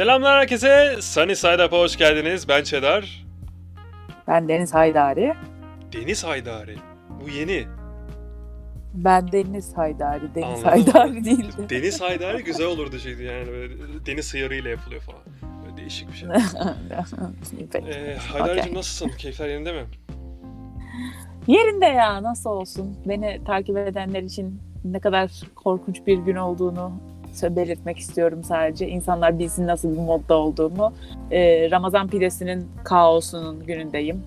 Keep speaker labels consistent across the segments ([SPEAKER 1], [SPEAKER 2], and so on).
[SPEAKER 1] Selamlar herkese. Sunny Side Up'a hoş geldiniz. Ben Çedar.
[SPEAKER 2] Ben Deniz Haydari.
[SPEAKER 1] Deniz Haydari. Bu yeni.
[SPEAKER 2] Ben Deniz Haydari. Deniz
[SPEAKER 1] Anladım.
[SPEAKER 2] Haydari değildi.
[SPEAKER 1] Deniz Haydari güzel olurdu şeydi yani böyle deniz hıyarıyla yapılıyor falan. Böyle değişik bir şey. Ee, Haydar'cığım
[SPEAKER 2] Okey.
[SPEAKER 1] nasılsın? Keyifler yerinde mi?
[SPEAKER 2] Yerinde ya nasıl olsun. Beni takip edenler için ne kadar korkunç bir gün olduğunu belirtmek istiyorum sadece. İnsanlar bilsin nasıl bir modda olduğumu. Ee, Ramazan pidesinin kaosunun günündeyim.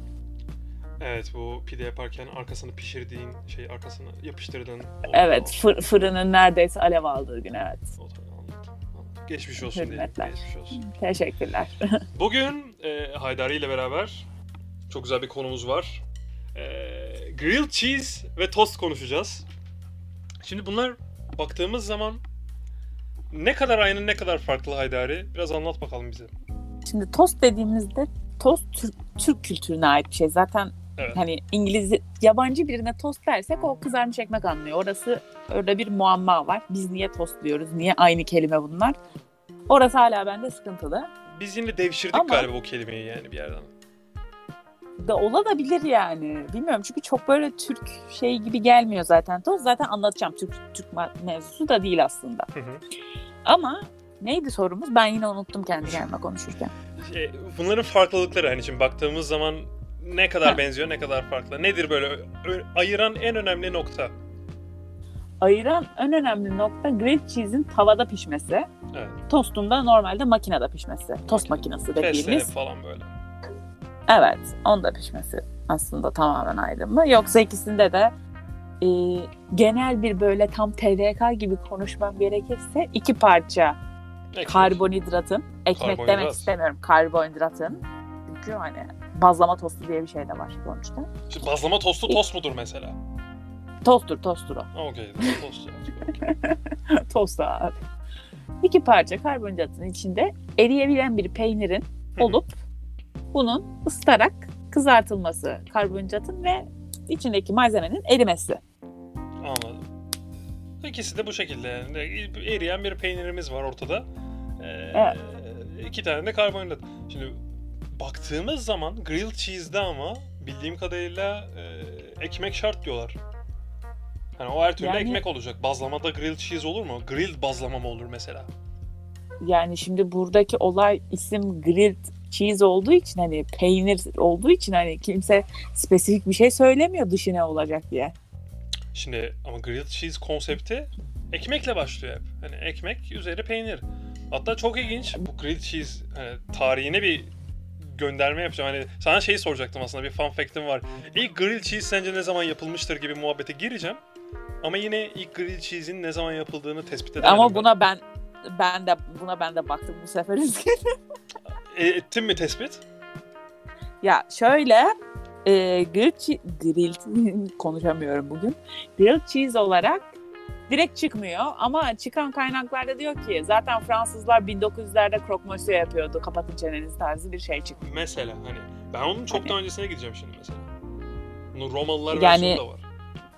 [SPEAKER 1] Evet bu pide yaparken arkasını pişirdiğin şey arkasını yapıştırdığın.
[SPEAKER 2] Evet fır- fırının neredeyse alev aldığı gün evet.
[SPEAKER 1] Geçmiş olsun diyelim. Geçmiş olsun.
[SPEAKER 2] Teşekkürler.
[SPEAKER 1] Bugün e, Haydari ile beraber çok güzel bir konumuz var. E, grilled cheese ve tost konuşacağız. Şimdi bunlar baktığımız zaman ne kadar aynı ne kadar farklı Haydari? Biraz anlat bakalım bize.
[SPEAKER 2] Şimdi tost dediğimizde tost Türk, Türk kültürüne ait bir şey. Zaten
[SPEAKER 1] Evet.
[SPEAKER 2] hani İngiliz yabancı birine tost dersek o kızarmış ekmek anlıyor. Orası öyle bir muamma var. Biz niye tost diyoruz? Niye aynı kelime bunlar? Orası hala bende sıkıntılı.
[SPEAKER 1] Biz yine devşirdik
[SPEAKER 2] Ama-
[SPEAKER 1] galiba bu kelimeyi yani bir yerden.
[SPEAKER 2] Da olabilir yani. Bilmiyorum çünkü çok böyle Türk şey gibi gelmiyor zaten. Tost zaten anlatacağım. Türk Türk mevzusu da değil aslında.
[SPEAKER 1] Hı hı.
[SPEAKER 2] Ama neydi sorumuz? Ben yine unuttum kendi kendime konuşurken.
[SPEAKER 1] Şey, bunların farklılıkları hani şimdi baktığımız zaman ne kadar benziyor ne kadar farklı. Nedir böyle ayıran en önemli nokta?
[SPEAKER 2] Ayıran en önemli nokta grilled cheese'in tavada pişmesi.
[SPEAKER 1] Evet.
[SPEAKER 2] Tostun da normalde makinede pişmesi. Tost
[SPEAKER 1] Makine.
[SPEAKER 2] makinesi dediğimiz.
[SPEAKER 1] falan böyle.
[SPEAKER 2] Evet, onda pişmesi aslında tamamen ayrı mı? Yoksa ikisinde de e, genel bir böyle tam TDK gibi konuşmam gerekirse iki parça
[SPEAKER 1] Ekmek.
[SPEAKER 2] karbonhidratın, ekmek
[SPEAKER 1] Karbonhidrat.
[SPEAKER 2] demek istemiyorum karbonhidratın. Çünkü hani bazlama tostu diye bir şey de var sonuçta.
[SPEAKER 1] Şimdi bazlama tostu tost mudur mesela?
[SPEAKER 2] Tosttur, tosttur o.
[SPEAKER 1] Okey. Tost.
[SPEAKER 2] Tost abi. İki parça karbonhidratın içinde eriyebilen bir peynirin olup bunun ısıtarak kızartılması karbonhidratın ve içindeki malzemenin erimesi.
[SPEAKER 1] Anladım. İkisi de bu şekilde yani. Eriyen bir peynirimiz var ortada. Ee,
[SPEAKER 2] Evet.
[SPEAKER 1] iki tane de karbonhidrat. Şimdi baktığımız zaman grilled cheese'de ama bildiğim kadarıyla e, ekmek şart diyorlar. Hani o her türlü
[SPEAKER 2] Yani-
[SPEAKER 1] ekmek olacak. Bazlamada grilled cheese olur mu? Grilled bazlama mı olur mesela?
[SPEAKER 2] Yani şimdi buradaki olay isim grilled cheese olduğu için hani peynir olduğu için hani kimse spesifik bir şey söylemiyor dışı ne olacak diye.
[SPEAKER 1] Şimdi ama grilled cheese konsepti ekmekle başlıyor hep. Hani ekmek üzeri peynir. Hatta çok ilginç bu grilled cheese hani tarihine bir gönderme yapacağım. Hani sana şeyi soracaktım aslında bir fun fact'im var. İlk grilled cheese sence ne zaman yapılmıştır gibi muhabbete gireceğim. Ama yine ilk grilled cheese'in ne zaman yapıldığını tespit edemedim.
[SPEAKER 2] Ama buna ben ben de buna ben de baktım bu sefer üzgünüm.
[SPEAKER 1] E, ettin mi tespit?
[SPEAKER 2] Ya şöyle e, grilled, chee- grilled konuşamıyorum bugün. Grilled cheese olarak direkt çıkmıyor ama çıkan kaynaklarda diyor ki zaten Fransızlar 1900'lerde croque monsieur yapıyordu. Kapatın çeneniz tarzı bir şey çıkmış.
[SPEAKER 1] Mesela hani ben onun çok daha öncesine gideceğim şimdi mesela. Bunun Romalılar
[SPEAKER 2] Yani-
[SPEAKER 1] da var.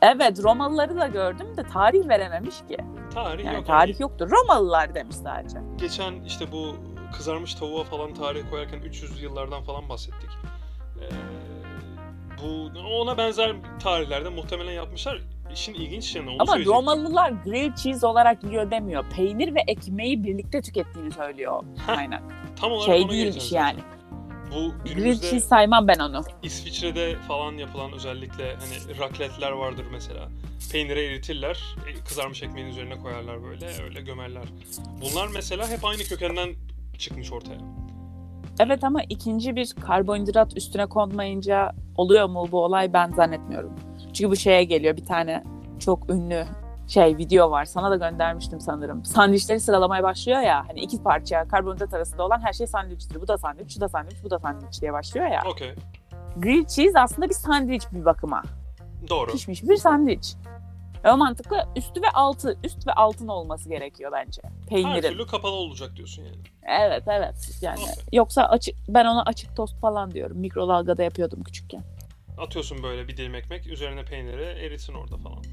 [SPEAKER 2] Evet Romalıları da gördüm de tarih verememiş ki.
[SPEAKER 1] Tarih
[SPEAKER 2] Yani
[SPEAKER 1] yok.
[SPEAKER 2] tarih yoktu. Romalılar demiş sadece.
[SPEAKER 1] geçen işte bu kızarmış tavuğa falan tarih koyarken 300 yıllardan falan bahsettik. Ee, bu ona benzer tarihlerde muhtemelen yapmışlar. İşin ilginç yanı onu
[SPEAKER 2] Ama
[SPEAKER 1] söyleyecektim.
[SPEAKER 2] Romalılar grilled cheese olarak yiyor demiyor. Peynir ve ekmeği birlikte tükettiğini söylüyor kaynak.
[SPEAKER 1] Tam olarak
[SPEAKER 2] Şey
[SPEAKER 1] ona
[SPEAKER 2] değilmiş yani.
[SPEAKER 1] zaten. Bu
[SPEAKER 2] Grilled cheese saymam ben onu.
[SPEAKER 1] İsviçre'de falan yapılan özellikle hani rakletler vardır mesela. Peyniri eritirler, e, kızarmış ekmeğin üzerine koyarlar böyle, öyle gömerler. Bunlar mesela hep aynı kökenden çıkmış ortaya.
[SPEAKER 2] Evet ama ikinci bir karbonhidrat üstüne konmayınca oluyor mu bu olay ben zannetmiyorum. Çünkü bu şeye geliyor bir tane çok ünlü şey video var. Sana da göndermiştim sanırım. Sandviçleri sıralamaya başlıyor ya. Hani iki parça karbonhidrat arasında olan her şey sandviçtir. Bu da sandviç, şu da sandviç, bu da sandviç diye başlıyor ya.
[SPEAKER 1] Okey.
[SPEAKER 2] Grilled cheese aslında bir sandviç bir bakıma.
[SPEAKER 1] Doğru.
[SPEAKER 2] Pişmiş bir sandviç. O mantıklı üstü ve altı, üst ve altın olması gerekiyor bence.
[SPEAKER 1] Her
[SPEAKER 2] Peynirin.
[SPEAKER 1] türlü kapalı olacak diyorsun yani.
[SPEAKER 2] Evet evet yani
[SPEAKER 1] Okey.
[SPEAKER 2] yoksa açık ben ona açık tost falan diyorum. Mikrodalgada yapıyordum küçükken.
[SPEAKER 1] Atıyorsun böyle bir dilim ekmek, üzerine peyniri eritsin orada falan.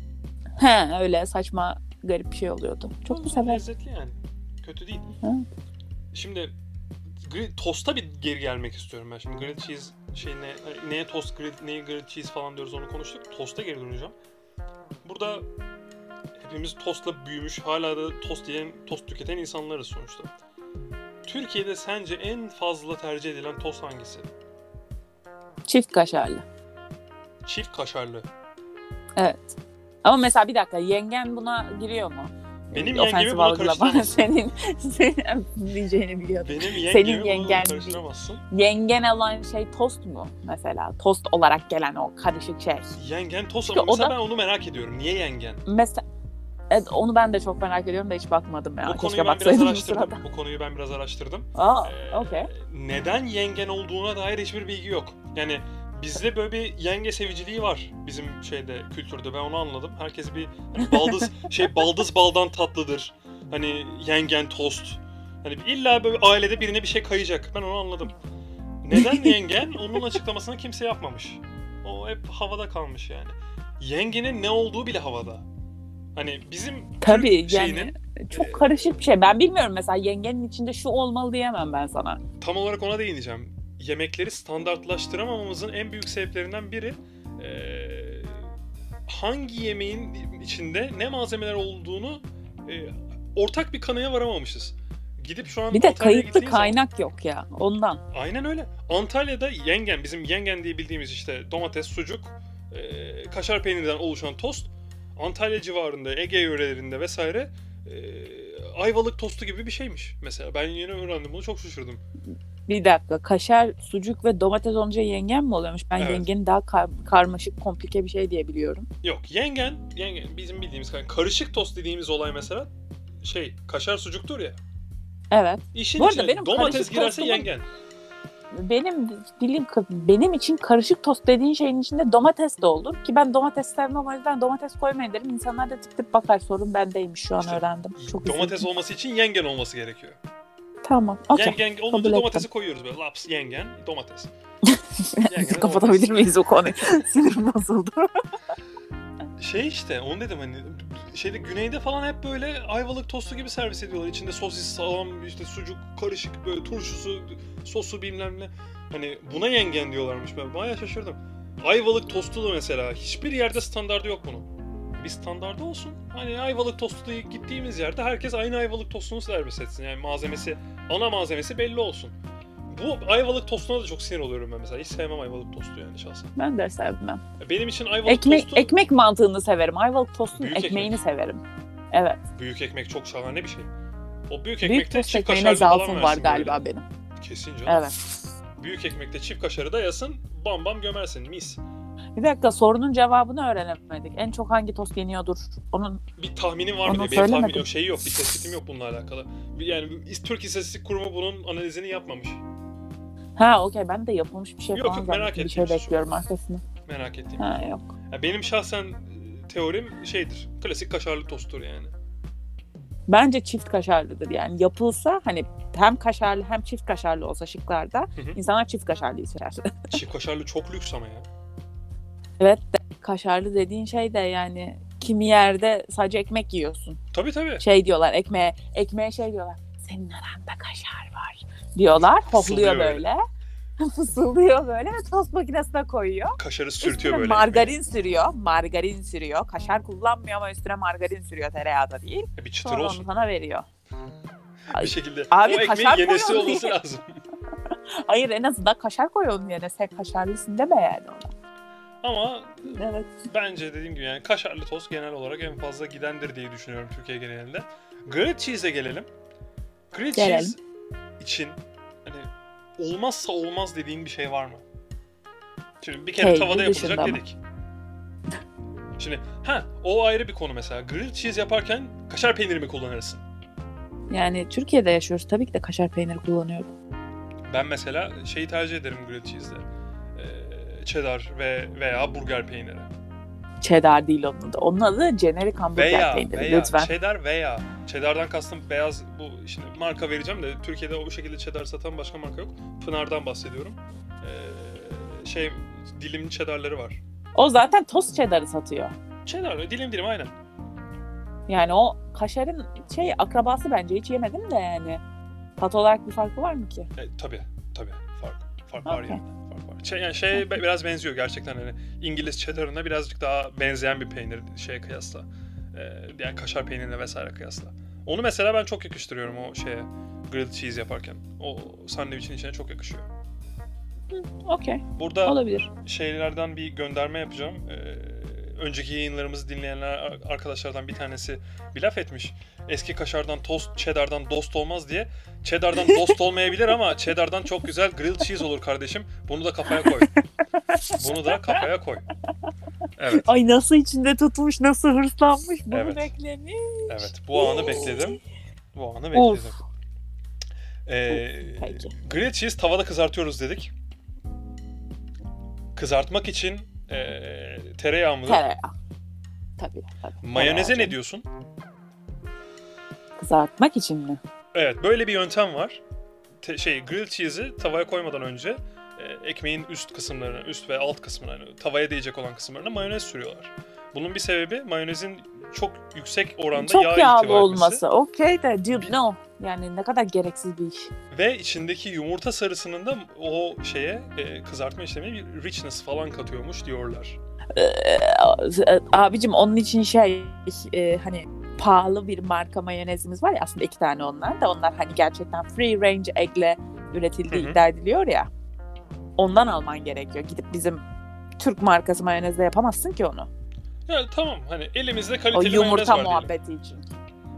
[SPEAKER 2] He öyle saçma garip bir şey oluyordu. Çok da
[SPEAKER 1] Ama
[SPEAKER 2] severim.
[SPEAKER 1] Lezzetli yani. Kötü değil.
[SPEAKER 2] Evet.
[SPEAKER 1] Şimdi Grilled toast'a bir geri gelmek istiyorum ben şimdi. Grilled cheese şeyine hani neye toast, grilled, neye grilled cheese falan diyoruz onu konuştuk. Toast'a geri döneceğim. Burada hepimiz tostla büyümüş, hala da tost yiyen, tost tüketen insanlarız sonuçta. Türkiye'de sence en fazla tercih edilen tost hangisi?
[SPEAKER 2] Çift kaşarlı.
[SPEAKER 1] Çift kaşarlı.
[SPEAKER 2] Evet. Ama mesela bir dakika yengen buna giriyor mu?
[SPEAKER 1] Benim buna
[SPEAKER 2] algılama. Senin, senin diyeceğini biliyordum.
[SPEAKER 1] Benim
[SPEAKER 2] Senin
[SPEAKER 1] yengemi buna
[SPEAKER 2] yengen
[SPEAKER 1] karıştıramazsın.
[SPEAKER 2] Yengen olan şey tost mu mesela? Tost olarak gelen o karışık şey.
[SPEAKER 1] Yengen tost
[SPEAKER 2] Çünkü
[SPEAKER 1] ama mesela
[SPEAKER 2] da-
[SPEAKER 1] ben onu merak ediyorum. Niye yengen?
[SPEAKER 2] Mesela Evet, onu ben de çok merak ediyorum da hiç bakmadım ya.
[SPEAKER 1] Bu konuyu
[SPEAKER 2] Keşke
[SPEAKER 1] ben biraz
[SPEAKER 2] bu
[SPEAKER 1] araştırdım.
[SPEAKER 2] sırada.
[SPEAKER 1] Bu konuyu ben biraz araştırdım.
[SPEAKER 2] Aa,
[SPEAKER 1] Ee,
[SPEAKER 2] okey.
[SPEAKER 1] Neden yengen olduğuna dair hiçbir bilgi yok. Yani bizde böyle bir yenge seviciliği var bizim şeyde kültürde ben onu anladım. Herkes bir hani baldız şey baldız baldan tatlıdır. Hani yengen tost. Hani illa böyle ailede birine bir şey kayacak. Ben onu anladım. Neden yengen? Onun açıklamasını kimse yapmamış. O hep havada kalmış yani. Yengenin ne olduğu bile havada. Hani bizim
[SPEAKER 2] Tabii
[SPEAKER 1] Türk
[SPEAKER 2] yani
[SPEAKER 1] şeyinin
[SPEAKER 2] çok karışık bir şey. Ben bilmiyorum mesela yengenin içinde şu olmalı diyemem ben sana.
[SPEAKER 1] tam olarak ona değineceğim. Yemekleri standartlaştıramamamızın en büyük sebeplerinden biri eee, hangi yemeğin içinde ne malzemeler olduğunu eee, ortak bir kanıya varamamışız. Gidip şu an
[SPEAKER 2] Bir de
[SPEAKER 1] Antalya'ya
[SPEAKER 2] kayıtlı
[SPEAKER 1] gittiğin zaman-
[SPEAKER 2] kaynak yok ya ondan.
[SPEAKER 1] Aynen öyle. Antalya'da yengen, bizim yengen diye bildiğimiz işte domates, sucuk, eee, kaşar peynirden oluşan tost. Antalya civarında, Ege yörelerinde vesaire eee, ayvalık tostu gibi bir şeymiş. Mesela ben yeni öğrendim bunu çok şaşırdım.
[SPEAKER 2] Bir dakika kaşar, sucuk ve domates olunca yengen mi oluyormuş? Ben
[SPEAKER 1] Evet.
[SPEAKER 2] yengenin daha kar- karmaşık, komplike bir şey diye biliyorum.
[SPEAKER 1] Yok yengen, yengen bizim bildiğimiz karışık tost dediğimiz olay mesela şey kaşar sucuktur ya.
[SPEAKER 2] Evet.
[SPEAKER 1] İşin
[SPEAKER 2] Bu arada
[SPEAKER 1] içine
[SPEAKER 2] benim
[SPEAKER 1] domates
[SPEAKER 2] karışık
[SPEAKER 1] girerse
[SPEAKER 2] tostumun-
[SPEAKER 1] yengen.
[SPEAKER 2] Benim dilim benim için karışık tost dediğin şeyin içinde domates de olur ki ben domates sevmem o yüzden domates koymayın derim. İnsanlar da tip tip bakar sorun bendeymiş şu an
[SPEAKER 1] İşte
[SPEAKER 2] öğrendim. Çok
[SPEAKER 1] domates
[SPEAKER 2] üzüldüm.
[SPEAKER 1] olması için yengen olması gerekiyor.
[SPEAKER 2] Tamam. Okey.
[SPEAKER 1] Yengen olunca
[SPEAKER 2] kabul
[SPEAKER 1] domatesi
[SPEAKER 2] ettim.
[SPEAKER 1] koyuyoruz böyle laps yengen domates. Yengen
[SPEAKER 2] Kapatabilir miyiz o konuyu? Sinirim bozuldu.
[SPEAKER 1] Şey işte onu dedim hani şeyde güneyde falan hep böyle ayvalık tostu gibi servis ediyorlar. İçinde sosis, salam, işte sucuk, karışık böyle turşusu, sosu bilmem ne. Hani buna yengen diyorlarmış ben. Bayağı şaşırdım. Ayvalık tostu da mesela hiçbir yerde standardı yok bunun. Bir standardı olsun. Hani ayvalık tostu da gittiğimiz yerde herkes aynı ayvalık tostunu servis etsin. Yani malzemesi, ana malzemesi belli olsun. Bu ayvalık tostuna da çok sinir oluyorum ben mesela. Hiç sevmem ayvalık tostu yani şahsen.
[SPEAKER 2] Ben de sevmem.
[SPEAKER 1] Benim için ayvalık
[SPEAKER 2] Ekmek
[SPEAKER 1] tostu...
[SPEAKER 2] ekmek mantığını severim. Ayvalık tostun
[SPEAKER 1] Büyük
[SPEAKER 2] ekmeğini
[SPEAKER 1] ekmek.
[SPEAKER 2] severim. Evet.
[SPEAKER 1] Büyük ekmek çok şahane bir şey. O büyük
[SPEAKER 2] Büyük
[SPEAKER 1] ekmekte
[SPEAKER 2] tost
[SPEAKER 1] çift kaşarlı falan
[SPEAKER 2] var galiba
[SPEAKER 1] böyle.
[SPEAKER 2] benim.
[SPEAKER 1] Kesin canım.
[SPEAKER 2] Evet.
[SPEAKER 1] Büyük ekmekte çift kaşarı da yasın, bam bam gömersin, mis.
[SPEAKER 2] Bir dakika sorunun cevabını öğrenemedik. En çok hangi tost yeniyordur? Onun
[SPEAKER 1] Bir tahminin var mı. Benim tahminim
[SPEAKER 2] söylemedim.
[SPEAKER 1] yok, şey yok, bir tespitim yok bununla alakalı. Yani Türk İstatistik Kurumu bunun analizini yapmamış.
[SPEAKER 2] Ha okey ben de yapılmış bir şey
[SPEAKER 1] Yok,
[SPEAKER 2] falan
[SPEAKER 1] yok, merak.
[SPEAKER 2] Bir
[SPEAKER 1] ettim
[SPEAKER 2] şey bekliyorum arkasını.
[SPEAKER 1] Merak ettiğim.
[SPEAKER 2] Ha yok.
[SPEAKER 1] Ya benim şahsen e, teorim şeydir, klasik kaşarlı tosttur yani.
[SPEAKER 2] Bence çift kaşarlıdır yani. Yapılsa hani hem kaşarlı hem çift kaşarlı olsa şıklarda
[SPEAKER 1] hı.
[SPEAKER 2] insanlar çift kaşarlıyı seçer.
[SPEAKER 1] Çift kaşarlı çok lüks ama ya.
[SPEAKER 2] Evet de kaşarlı dediğin şey de yani kimi yerde sadece ekmek yiyorsun.
[SPEAKER 1] Tabii tabii.
[SPEAKER 2] Şey diyorlar ekmeğe, ekmeğe şey diyorlar. Senin aranda kaşar var diyorlar. Hopluyor böyle. Fısıldıyor böyle ve tost makinesine koyuyor.
[SPEAKER 1] Kaşarı sürtüyor
[SPEAKER 2] Üstüne
[SPEAKER 1] böyle.
[SPEAKER 2] margarin sürüyor. Margarin sürüyor. Kaşar kullanmıyor ama üstüne margarin sürüyor tereyağı da değil.
[SPEAKER 1] ekmeğe. Bir çıtır
[SPEAKER 2] Sonra
[SPEAKER 1] olsun.
[SPEAKER 2] onu sana veriyor.
[SPEAKER 1] Bir şekilde.
[SPEAKER 2] Abi
[SPEAKER 1] o ekmeğin yenesi olması lazım.
[SPEAKER 2] Hayır en azından kaşar koy onun yerine. Sen kaşarlısın deme yani ona.
[SPEAKER 1] Ama
[SPEAKER 2] Evet.
[SPEAKER 1] bence dediğim gibi yani kaşarlı tost genel olarak en fazla gidendir diye düşünüyorum Türkiye genelinde. Grilled cheese'e gelelim. Grilled
[SPEAKER 2] Gelelim.
[SPEAKER 1] cheese için hani olmazsa olmaz dediğin bir şey var mı? Şimdi bir kere
[SPEAKER 2] Peynir
[SPEAKER 1] tavada yapılacak dedik. Şimdi ha o ayrı bir konu mesela. Grilled cheese yaparken kaşar peyniri mi kullanırsın?
[SPEAKER 2] Yani Türkiye'de yaşıyoruz. Tabii ki de kaşar peyniri kullanıyorum.
[SPEAKER 1] Ben mesela şeyi tercih ederim grilled cheese'de. Cheddar ve veya burger peyniri.
[SPEAKER 2] Cheddar değil onun adı. Onun adı generic hamburger
[SPEAKER 1] Veya,
[SPEAKER 2] peyniri
[SPEAKER 1] veya,
[SPEAKER 2] lütfen.
[SPEAKER 1] cheddar veya. Cheddar'dan kastım beyaz bu şimdi marka vereceğim de Türkiye'de o şekilde cheddar satan başka marka yok. Pınar'dan bahsediyorum. Ee, şey dilimli cheddarları var.
[SPEAKER 2] O zaten tost cheddar'ı satıyor.
[SPEAKER 1] Cheddar dilim dilim aynen.
[SPEAKER 2] Yani o kaşarın şey akrabası bence hiç yemedim de yani. Tat olarak bir farkı var mı ki?
[SPEAKER 1] E, tabii tabii fark fark var
[SPEAKER 2] Okey.
[SPEAKER 1] yani. Şey, yani şey biraz benziyor gerçekten hani İngiliz cheddar'ına birazcık daha benzeyen bir peynir şeye kıyasla. E, yani kaşar peynirine vesaire kıyasla. Onu mesela ben çok yakıştırıyorum o şeye grilled cheese yaparken. O sandviçin içine çok yakışıyor.
[SPEAKER 2] Okey.
[SPEAKER 1] Burada
[SPEAKER 2] Olabilir.
[SPEAKER 1] şeylerden bir gönderme yapacağım. Ee, önceki yayınlarımızı dinleyenler arkadaşlardan bir tanesi bir laf etmiş. Eski kaşardan tost, cheddar'dan dost olmaz diye. Cheddar'dan dost olmayabilir ama cheddar'dan çok güzel grilled cheese olur kardeşim. Bunu da kafaya koy. Bunu da kafaya koy. Evet,
[SPEAKER 2] Ay nasıl içinde tutmuş, nasıl hırslanmış. Bunu
[SPEAKER 1] Evet.
[SPEAKER 2] beklemiş.
[SPEAKER 1] evet. Bu anı bekledim. Bu anı bekledim.
[SPEAKER 2] Of.
[SPEAKER 1] Ee,
[SPEAKER 2] Peki.
[SPEAKER 1] grilled cheese tavada kızartıyoruz dedik. Kızartmak için ee, tereyağı mıdır?
[SPEAKER 2] Tereyağı. Tabii tabii.
[SPEAKER 1] Mayoneze
[SPEAKER 2] Tereyağı
[SPEAKER 1] ne diyorsun?
[SPEAKER 2] Kızartmak için mi?
[SPEAKER 1] Evet böyle bir yöntem var. Te- şey grilled cheese'i tavaya koymadan önce e, ekmeğin üst kısımlarına, üst ve alt kısmına, yani tavaya değecek olan kısımlarına mayonez sürüyorlar. Bunun bir sebebi mayonezin çok yüksek oranda
[SPEAKER 2] Çok
[SPEAKER 1] yağ
[SPEAKER 2] yağlı olması. Okey de dude no. Yani ne kadar gereksiz bir iş.
[SPEAKER 1] ve içindeki yumurta sarısının da o şeye e, kızartma işlemine bir richness falan katıyormuş diyorlar.
[SPEAKER 2] Ee, abicim onun için şey e, hani pahalı bir marka mayonezimiz var ya aslında iki tane onlar da onlar hani gerçekten free range egg'le üretildiği iddia ediliyor ya. Ondan alman gerekiyor. Gidip bizim Türk markası mayonezle yapamazsın ki onu.
[SPEAKER 1] Ya tamam hani elimizde
[SPEAKER 2] O
[SPEAKER 1] kaliteli mayonez
[SPEAKER 2] yumurta
[SPEAKER 1] var diyelim.
[SPEAKER 2] muhabbeti için.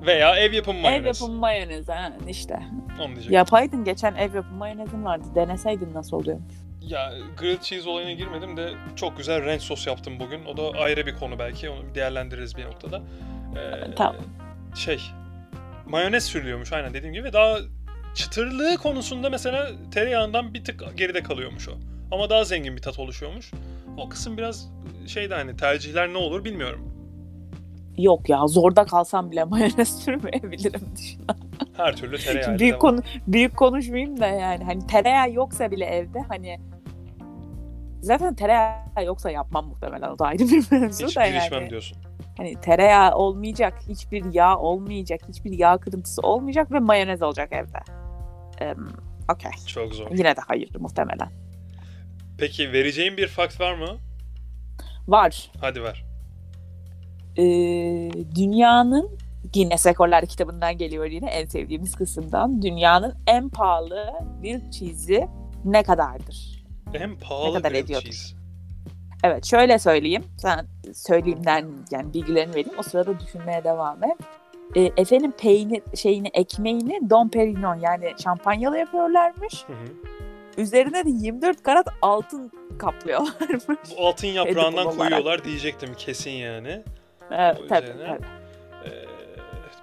[SPEAKER 1] Veya ev yapımı
[SPEAKER 2] Ev
[SPEAKER 1] mayonez.
[SPEAKER 2] yapımı mayonez ha, işte.
[SPEAKER 1] Onu diyecektim.
[SPEAKER 2] Yapaydın geçen ev yapımı mayonezin vardı. Deneseydin nasıl oluyor?
[SPEAKER 1] Ya grilled cheese olayına girmedim de çok güzel ranch sos yaptım bugün. O da ayrı bir konu belki. Onu değerlendiririz bir noktada. Ee,
[SPEAKER 2] Tamam.
[SPEAKER 1] Şey, mayonez sürülüyormuş aynen dediğim gibi. Daha çıtırlığı konusunda mesela tereyağından bir tık geride kalıyormuş o. Ama daha zengin bir tat oluşuyormuş. O kısım biraz şeyde hani tercihler ne olur bilmiyorum.
[SPEAKER 2] Yok ya zorda kalsam bile mayonez sürmeyebilirim düşün.
[SPEAKER 1] Her türlü tereyağı.
[SPEAKER 2] Büyük konu büyük konuşmayayım da yani hani tereyağı yoksa bile evde hani zaten tereyağı yoksa yapmam muhtemelen o da ayrı bir mevzu
[SPEAKER 1] Hiç
[SPEAKER 2] da
[SPEAKER 1] girişmem
[SPEAKER 2] yani.
[SPEAKER 1] diyorsun.
[SPEAKER 2] Hani tereyağı olmayacak, hiçbir yağ olmayacak, hiçbir yağ kırıntısı olmayacak ve mayonez olacak evde. Em, Okey.
[SPEAKER 1] Çok zor.
[SPEAKER 2] Yine de hayır muhtemelen.
[SPEAKER 1] Peki vereceğin bir fakt var mı?
[SPEAKER 2] Var.
[SPEAKER 1] Hadi ver.
[SPEAKER 2] Ee, dünyanın Guinness Rekorlar kitabından geliyor yine en sevdiğimiz kısımdan. Dünyanın en pahalı grilled cheese'i ne kadardır?
[SPEAKER 1] En pahalı
[SPEAKER 2] kadar
[SPEAKER 1] grilled
[SPEAKER 2] ediyordur?
[SPEAKER 1] cheese.
[SPEAKER 2] Evet şöyle söyleyeyim. Sen söyleyeyimden yani bilgilerini vereyim. O sırada düşünmeye devam et. Ee, efendim peynir şeyini ekmeğini Dom Perignon yani şampanyalı yapıyorlarmış.
[SPEAKER 1] Hı hı.
[SPEAKER 2] Üzerine de 24 karat altın kaplıyorlarmış.
[SPEAKER 1] Bu altın yaprağından koyuyorlar diyecektim kesin yani.
[SPEAKER 2] Evet,
[SPEAKER 1] O
[SPEAKER 2] tabii,
[SPEAKER 1] üzerine.
[SPEAKER 2] tabii.
[SPEAKER 1] Ee,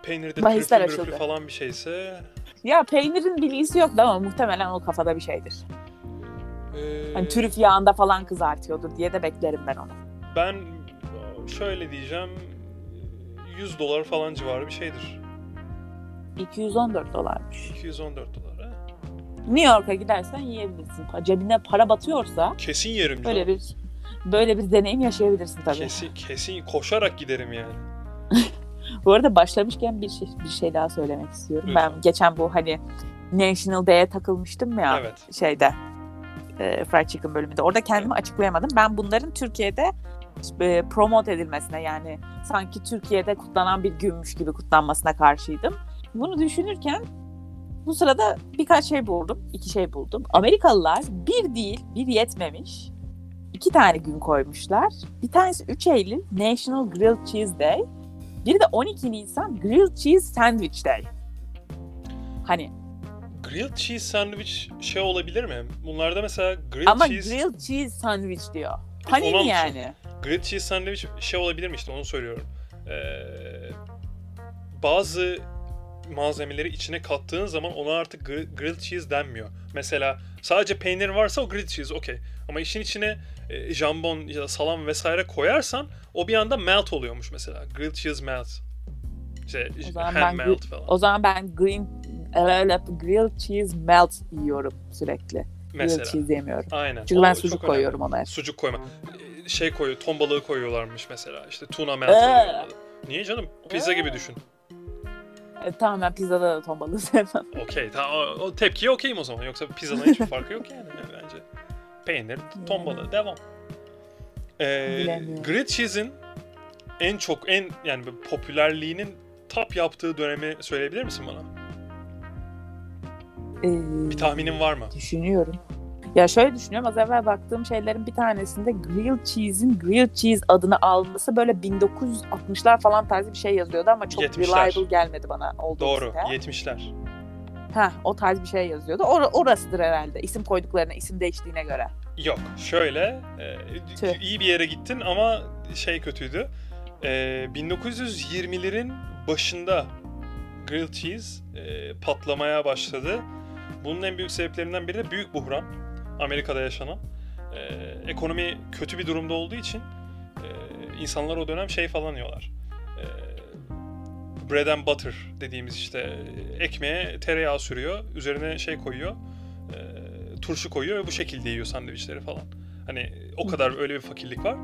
[SPEAKER 1] peynirde
[SPEAKER 2] Bahisler açıldı.
[SPEAKER 1] falan bir şeyse.
[SPEAKER 2] Ya peynirin bilgisi yoktu ama muhtemelen o kafada bir şeydir.
[SPEAKER 1] Ee,
[SPEAKER 2] Hani trüf yağında falan kızartıyordur diye de beklerim ben onu.
[SPEAKER 1] Ben şöyle diyeceğim 100 dolar falan civarı bir şeydir.
[SPEAKER 2] 214 dolarmış.
[SPEAKER 1] 214 dolar ha.
[SPEAKER 2] New York'a gidersen yiyebilirsin. Cebine para batıyorsa
[SPEAKER 1] Kesin yerim
[SPEAKER 2] böyle bir böyle bir deneyim yaşayabilirsin tabii.
[SPEAKER 1] Kesin, kesin koşarak giderim yani.
[SPEAKER 2] Bu arada başlamışken bir şey, bir şey daha söylemek istiyorum.
[SPEAKER 1] Lütfen.
[SPEAKER 2] Ben geçen bu hani National Day'e takılmıştım ya
[SPEAKER 1] Evet.
[SPEAKER 2] şeyde e, Fried Chicken bölümünde. Orada kendimi açıklayamadım. Ben bunların Türkiye'de e, promote edilmesine yani sanki Türkiye'de kutlanan bir günmüş gibi kutlanmasına karşıydım. Bunu düşünürken bu sırada birkaç şey buldum. iki şey buldum. Amerikalılar bir değil, bir yetmemiş. iki tane gün koymuşlar. Bir tanesi 3 Eylül National Grilled Cheese Day. Biri de 12 Nisan Grilled Cheese Sandwich Day. Hani
[SPEAKER 1] Grilled cheese sandwich şey olabilir mi? Bunlarda mesela grilled
[SPEAKER 2] ama
[SPEAKER 1] cheese
[SPEAKER 2] grilled cheese sandwich diyor. Hani mi yani?
[SPEAKER 1] grilled cheese sandwich şey olabilir mi işte onu söylüyorum. Ee, bazı malzemeleri içine kattığın zaman ona artık gri- grilled cheese denmiyor. Mesela sadece peynir varsa o grilled cheese okey. Ama işin içine e, jambon ya da salam vesaire koyarsan o bir anda melt oluyormuş mesela. Grilled cheese melt. İşte
[SPEAKER 2] O zaman
[SPEAKER 1] ham
[SPEAKER 2] ben
[SPEAKER 1] melt falan.
[SPEAKER 2] O zaman ben green öyle grilled cheese melt yiyorum sürekli.
[SPEAKER 1] mesela.
[SPEAKER 2] Grilled cheese yemiyorum.
[SPEAKER 1] Aynen.
[SPEAKER 2] Çünkü
[SPEAKER 1] O
[SPEAKER 2] ben sucuk koyuyorum ona.
[SPEAKER 1] Sucuk koyma. Ee, Şey koyuyor, ton balığı koyuyorlarmış mesela. İşte tuna melt
[SPEAKER 2] Ee.
[SPEAKER 1] Niye canım? Pizza gibi düşün.
[SPEAKER 2] E, tamamen pizzada da ton balığı sevmem.
[SPEAKER 1] Okey. Ta- o, tepkiye okeyim o zaman. Yoksa pizzadan hiçbir farkı yok yani, yani bence. Peynir, ton balığı. Devam. Ee, grilled cheese'in en çok en yani popülerliğinin tap yaptığı dönemi söyleyebilir misin bana?
[SPEAKER 2] Ee,
[SPEAKER 1] Bir tahminin var mı?
[SPEAKER 2] Düşünüyorum. Ya şöyle düşünüyorum. Az evvel baktığım şeylerin bir tanesinde grilled cheese'in grilled cheese adını alması böyle 1960'lar falan tarzı bir şey yazıyordu ama çok
[SPEAKER 1] 70'ler.
[SPEAKER 2] reliable gelmedi bana olduğu
[SPEAKER 1] Doğru.
[SPEAKER 2] site.
[SPEAKER 1] 70'ler.
[SPEAKER 2] Heh, o tarz bir şey yazıyordu. Or- orasıdır herhalde. İsim koyduklarına, isim değiştiğine göre.
[SPEAKER 1] Yok. Şöyle e,
[SPEAKER 2] Tüh.
[SPEAKER 1] iyi bir yere gittin ama şey kötüydü. E, 1920'lerin başında grilled cheese e, patlamaya başladı. Bunun en büyük sebeplerinden biri de büyük buhran. Amerika'da yaşanan. E, ekonomi kötü bir durumda olduğu için e, insanlar o dönem şey falan yiyorlar. E, bread and butter dediğimiz işte e, ekmeğe tereyağı sürüyor. Üzerine şey koyuyor. E, turşu koyuyor ve bu şekilde yiyor sandviçleri falan. Hani o kadar öyle bir fakirlik var.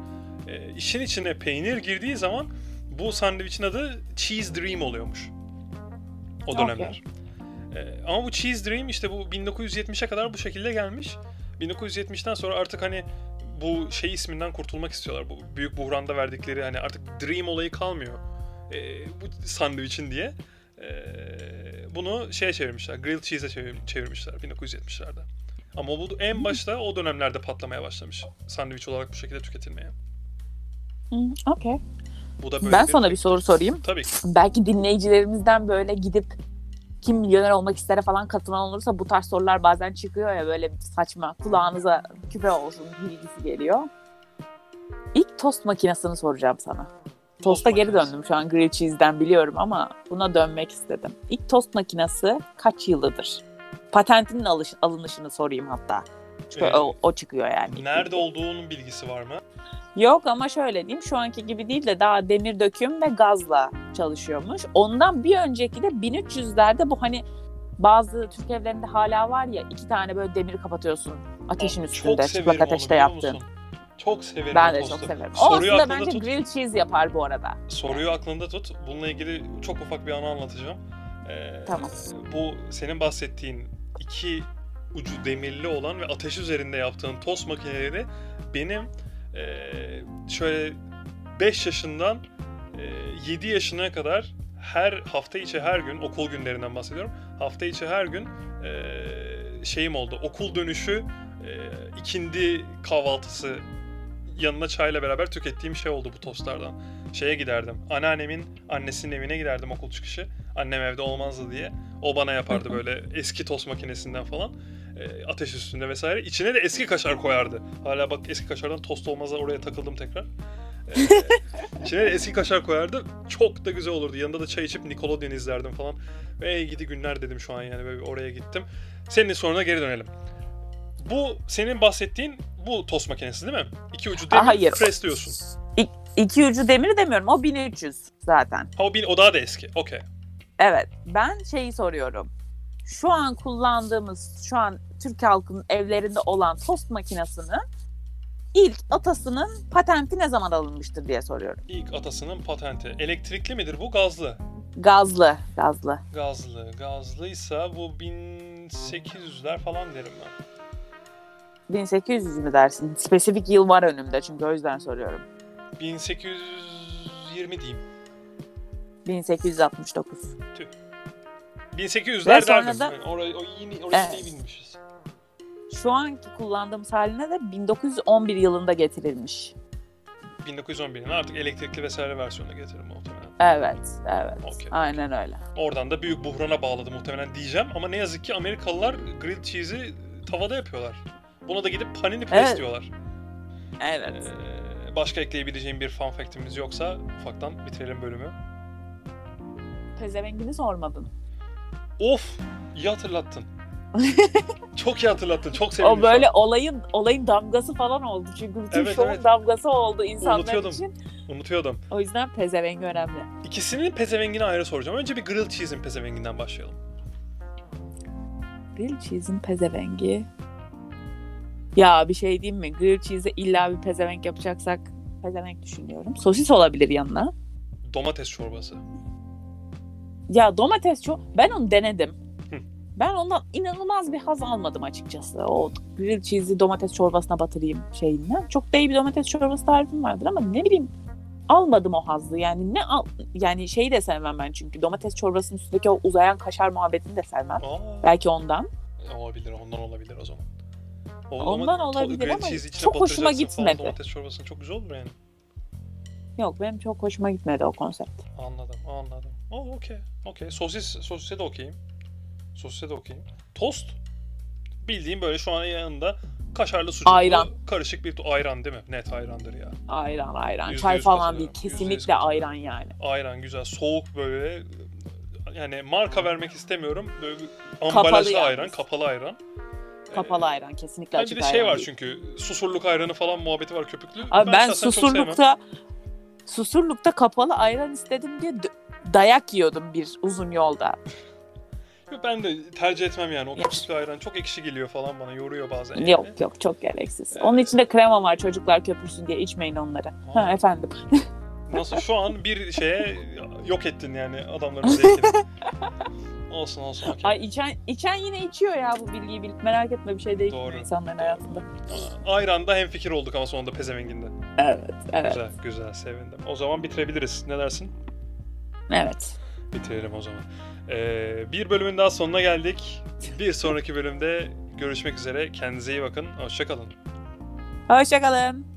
[SPEAKER 1] E, işin içine peynir girdiği zaman bu sandviçin adı Cheese Dream oluyormuş. O dönemler. E, ama bu Cheese Dream işte bu 1970'e kadar bu şekilde gelmiş. 1970'ten sonra artık hani bu şey isminden kurtulmak istiyorlar. Bu büyük buhranda verdikleri hani artık Dream olayı kalmıyor. E, bu sandviçin diye. E, bunu şeye çevirmişler. Grilled cheese'e çevir- çevirmişler 1970'lerde. Ama bu en başta o dönemlerde patlamaya başlamış. Sandviç olarak bu şekilde tüketilmeye.
[SPEAKER 2] Hı, Okey.
[SPEAKER 1] Bu da böyle
[SPEAKER 2] Ben sana bir soru sorayım.
[SPEAKER 1] Tabii ki.
[SPEAKER 2] Belki dinleyicilerimizden böyle gidip kim milyoner olmak istere falan katılan olursa bu tarz sorular bazen çıkıyor ya böyle saçma kulağınıza küpe olsun bilgisi geliyor. İlk tost makinesini soracağım sana. Tosta geri döndüm şu an grilled cheese'den biliyorum ama buna dönmek istedim. İlk tost makinesi kaç yılıdır? Patentinin alış, alınışını sorayım hatta. Çünkü
[SPEAKER 1] Ee,
[SPEAKER 2] o, o çıkıyor yani.
[SPEAKER 1] Nerede olduğunun bilgisi var mı?
[SPEAKER 2] Yok ama şöyle diyeyim şu anki gibi değil de daha demir döküm ve gazla çalışıyormuş. Ondan bir önceki de 1300'lerde bu hani bazı Türk evlerinde hala var ya iki tane böyle demiri kapatıyorsun ateşin
[SPEAKER 1] Aa,
[SPEAKER 2] üstünde çıplak
[SPEAKER 1] onu,
[SPEAKER 2] ateşte
[SPEAKER 1] biliyor
[SPEAKER 2] yaptığın.
[SPEAKER 1] Çok severim
[SPEAKER 2] Ben
[SPEAKER 1] o
[SPEAKER 2] de
[SPEAKER 1] tostu.
[SPEAKER 2] çok severim. O
[SPEAKER 1] Soruyu
[SPEAKER 2] aslında
[SPEAKER 1] aklında
[SPEAKER 2] bence
[SPEAKER 1] tut.
[SPEAKER 2] grilled cheese yapar bu arada.
[SPEAKER 1] Soruyu aklında tut. Bununla ilgili çok ufak bir anı anlatacağım. Ee,
[SPEAKER 2] Tamam.
[SPEAKER 1] Bu senin bahsettiğin iki ucu demirli olan ve ateş üzerinde yaptığın tost makineleri benim şöyle 5 yaşından ee, 7 yaşına kadar her hafta içi her gün okul günlerinden bahsediyorum. Hafta içi her gün ee, şeyim oldu. Okul dönüşü ee, ikindi kahvaltısı yanına çayla beraber tükettiğim şey oldu bu tostlardan. Şeye giderdim. Anneannemin annesinin evine giderdim okul çıkışı. Annem evde olmazdı diye. O bana yapardı böyle eski tost makinesinden falan. E, ateş üstünde vesaire. İçine de eski kaşar koyardı. Hala bak eski kaşardan tost olmazsa oraya takıldım tekrar. E, içine de eski kaşar koyardı. Çok da güzel olurdu. Yanında da çay içip Nickelodeon izlerdim falan. Ve gidi günler dedim şu an yani böyle oraya gittim. Senin soruna geri dönelim. Bu senin bahsettiğin bu tost makinesi değil mi? İki ucu demir,
[SPEAKER 2] hayır.
[SPEAKER 1] presliyorsun.
[SPEAKER 2] İ- iki ucu demiri demiyorum o 1300 zaten.
[SPEAKER 1] Ha o, bin, o daha da eski. Okey.
[SPEAKER 2] Evet ben şeyi soruyorum. Şu an kullandığımız şu an Türk halkının evlerinde olan tost makinesinin ilk atasının patenti ne zaman alınmıştır diye soruyorum.
[SPEAKER 1] İlk atasının patenti. Elektrikli midir bu? Gazlı.
[SPEAKER 2] Gazlı, gazlı.
[SPEAKER 1] Gazlı. Gazlıysa bu 1800'ler falan derim ben.
[SPEAKER 2] 1800 mü dersin? Spesifik yıl var önümde çünkü o yüzden soruyorum.
[SPEAKER 1] 1820 diyeyim.
[SPEAKER 2] 1869.
[SPEAKER 1] 1800'ler
[SPEAKER 2] Ve sonra
[SPEAKER 1] derdim.
[SPEAKER 2] da-
[SPEAKER 1] Yani orayı, o yeni, orayı
[SPEAKER 2] Evet.
[SPEAKER 1] iyi bilmişiz.
[SPEAKER 2] Şu anki kullandığımız haline de 1911 yılında getirilmiş.
[SPEAKER 1] 1911'in artık elektrikli vesaire versiyonuna getirir muhtemelen.
[SPEAKER 2] Evet, evet.
[SPEAKER 1] Okey.
[SPEAKER 2] Aynen öyle.
[SPEAKER 1] Oradan da büyük buhrana bağladı muhtemelen diyeceğim. Ama ne yazık ki Amerikalılar grilled cheese'i tavada yapıyorlar. Buna da gidip panini press
[SPEAKER 2] Evet.
[SPEAKER 1] diyorlar.
[SPEAKER 2] Evet.
[SPEAKER 1] Ee, başka ekleyebileceğim bir fun fact'imiz yoksa ufaktan bitirelim bölümü.
[SPEAKER 2] Pezevengini sormadın.
[SPEAKER 1] Of! iyi hatırlattın. çok iyi hatırlattın. Çok sevindim.
[SPEAKER 2] O böyle olayın olayın damgası falan oldu. Çünkü bütün
[SPEAKER 1] Evet,
[SPEAKER 2] şovun
[SPEAKER 1] evet.
[SPEAKER 2] damgası oldu insanlar
[SPEAKER 1] Unutuyordum.
[SPEAKER 2] için.
[SPEAKER 1] Unutuyordum.
[SPEAKER 2] O yüzden pezevengi önemli.
[SPEAKER 1] İkisinin pezevengini ayrı soracağım. Önce bir grilled cheese'in pezevenginden başlayalım.
[SPEAKER 2] Grilled cheese'in pezevengi. Ya bir şey diyeyim mi? Grilled cheese'e illa bir pezevenk yapacaksak pezevenk düşünüyorum. Sosis olabilir yanına.
[SPEAKER 1] Domates çorbası.
[SPEAKER 2] Ya domates çok... Ben onu denedim. Ben ondan inanılmaz bir haz almadım açıkçası. O grilled cheese'i domates çorbasına batırayım şeyinden. Çok da iyi bir domates çorbası tarifim vardır ama ne bileyim almadım o hazzı. Yani ne al yani şeyi de sevmem ben çünkü domates çorbasının üstündeki o uzayan kaşar muhabbetini de sevmem.
[SPEAKER 1] Aa,
[SPEAKER 2] Belki ondan.
[SPEAKER 1] olabilir, ondan olabilir o zaman. O
[SPEAKER 2] Ondan olabilir ama çok hoşuma
[SPEAKER 1] batıracaksın falan,
[SPEAKER 2] gitmedi.
[SPEAKER 1] Domates çorbasını çok güzel olur yani.
[SPEAKER 2] Yok benim çok hoşuma gitmedi o konsept.
[SPEAKER 1] Anladım, anladım. Oh, okey, okey. Sosis, sosise de okeyim. Sosise de okeyim. Tost. Bildiğim böyle şu an yanında kaşarlı sucuklu
[SPEAKER 2] Ayran.
[SPEAKER 1] karışık bir ayran değil mi? Net ayrandır ya.
[SPEAKER 2] Ayran ayran.
[SPEAKER 1] Yüzde
[SPEAKER 2] Çay
[SPEAKER 1] yüz
[SPEAKER 2] falan değil. Kesinlikle ayran yani.
[SPEAKER 1] Ayran güzel, soğuk böyle. Yani marka vermek istemiyorum. Böyle bir
[SPEAKER 2] Kapalı
[SPEAKER 1] ambalajlı
[SPEAKER 2] yalnız.
[SPEAKER 1] ayran, kapalı ayran.
[SPEAKER 2] Kapalı ayran kesinlikle
[SPEAKER 1] Ha, bir
[SPEAKER 2] açık
[SPEAKER 1] de
[SPEAKER 2] ayran
[SPEAKER 1] şey var
[SPEAKER 2] değil.
[SPEAKER 1] çünkü susurluk ayranı falan muhabbeti var köpüklü.
[SPEAKER 2] Abi ben,
[SPEAKER 1] sevmem.
[SPEAKER 2] susurlukta susurlukta kapalı ayran istedim diye d- dayak yiyordum bir uzun yolda.
[SPEAKER 1] Yok, Ben de tercih etmem yani. O köpüklü ayran çok ekşi geliyor falan bana. Yoruyor bazen yani.
[SPEAKER 2] Yok yok çok gereksiz. Onun içinde krema var çocuklar köpürsün diye içmeyin onları. Ha
[SPEAKER 1] Aa.
[SPEAKER 2] efendim.
[SPEAKER 1] Nasıl şu an bir şeye yok ettin yani adamların zevkini. olsun olsun okey.
[SPEAKER 2] Ay içen, içen yine içiyor ya bu bilgiyi bilip merak etme bir şey değişmiyor
[SPEAKER 1] Doğru.
[SPEAKER 2] insanların hayatında.
[SPEAKER 1] Ayranda hem fikir olduk ama sonunda pezevenginde.
[SPEAKER 2] Evet evet
[SPEAKER 1] Güzel güzel sevindim. O zaman bitirebiliriz. Ne dersin?
[SPEAKER 2] evet.
[SPEAKER 1] Bitirelim o zaman. Ee, bir bölümün daha sonuna geldik. Bir sonraki bölümde görüşmek üzere. Kendinize iyi bakın. Hoşçakalın.
[SPEAKER 2] Hoşçakalın.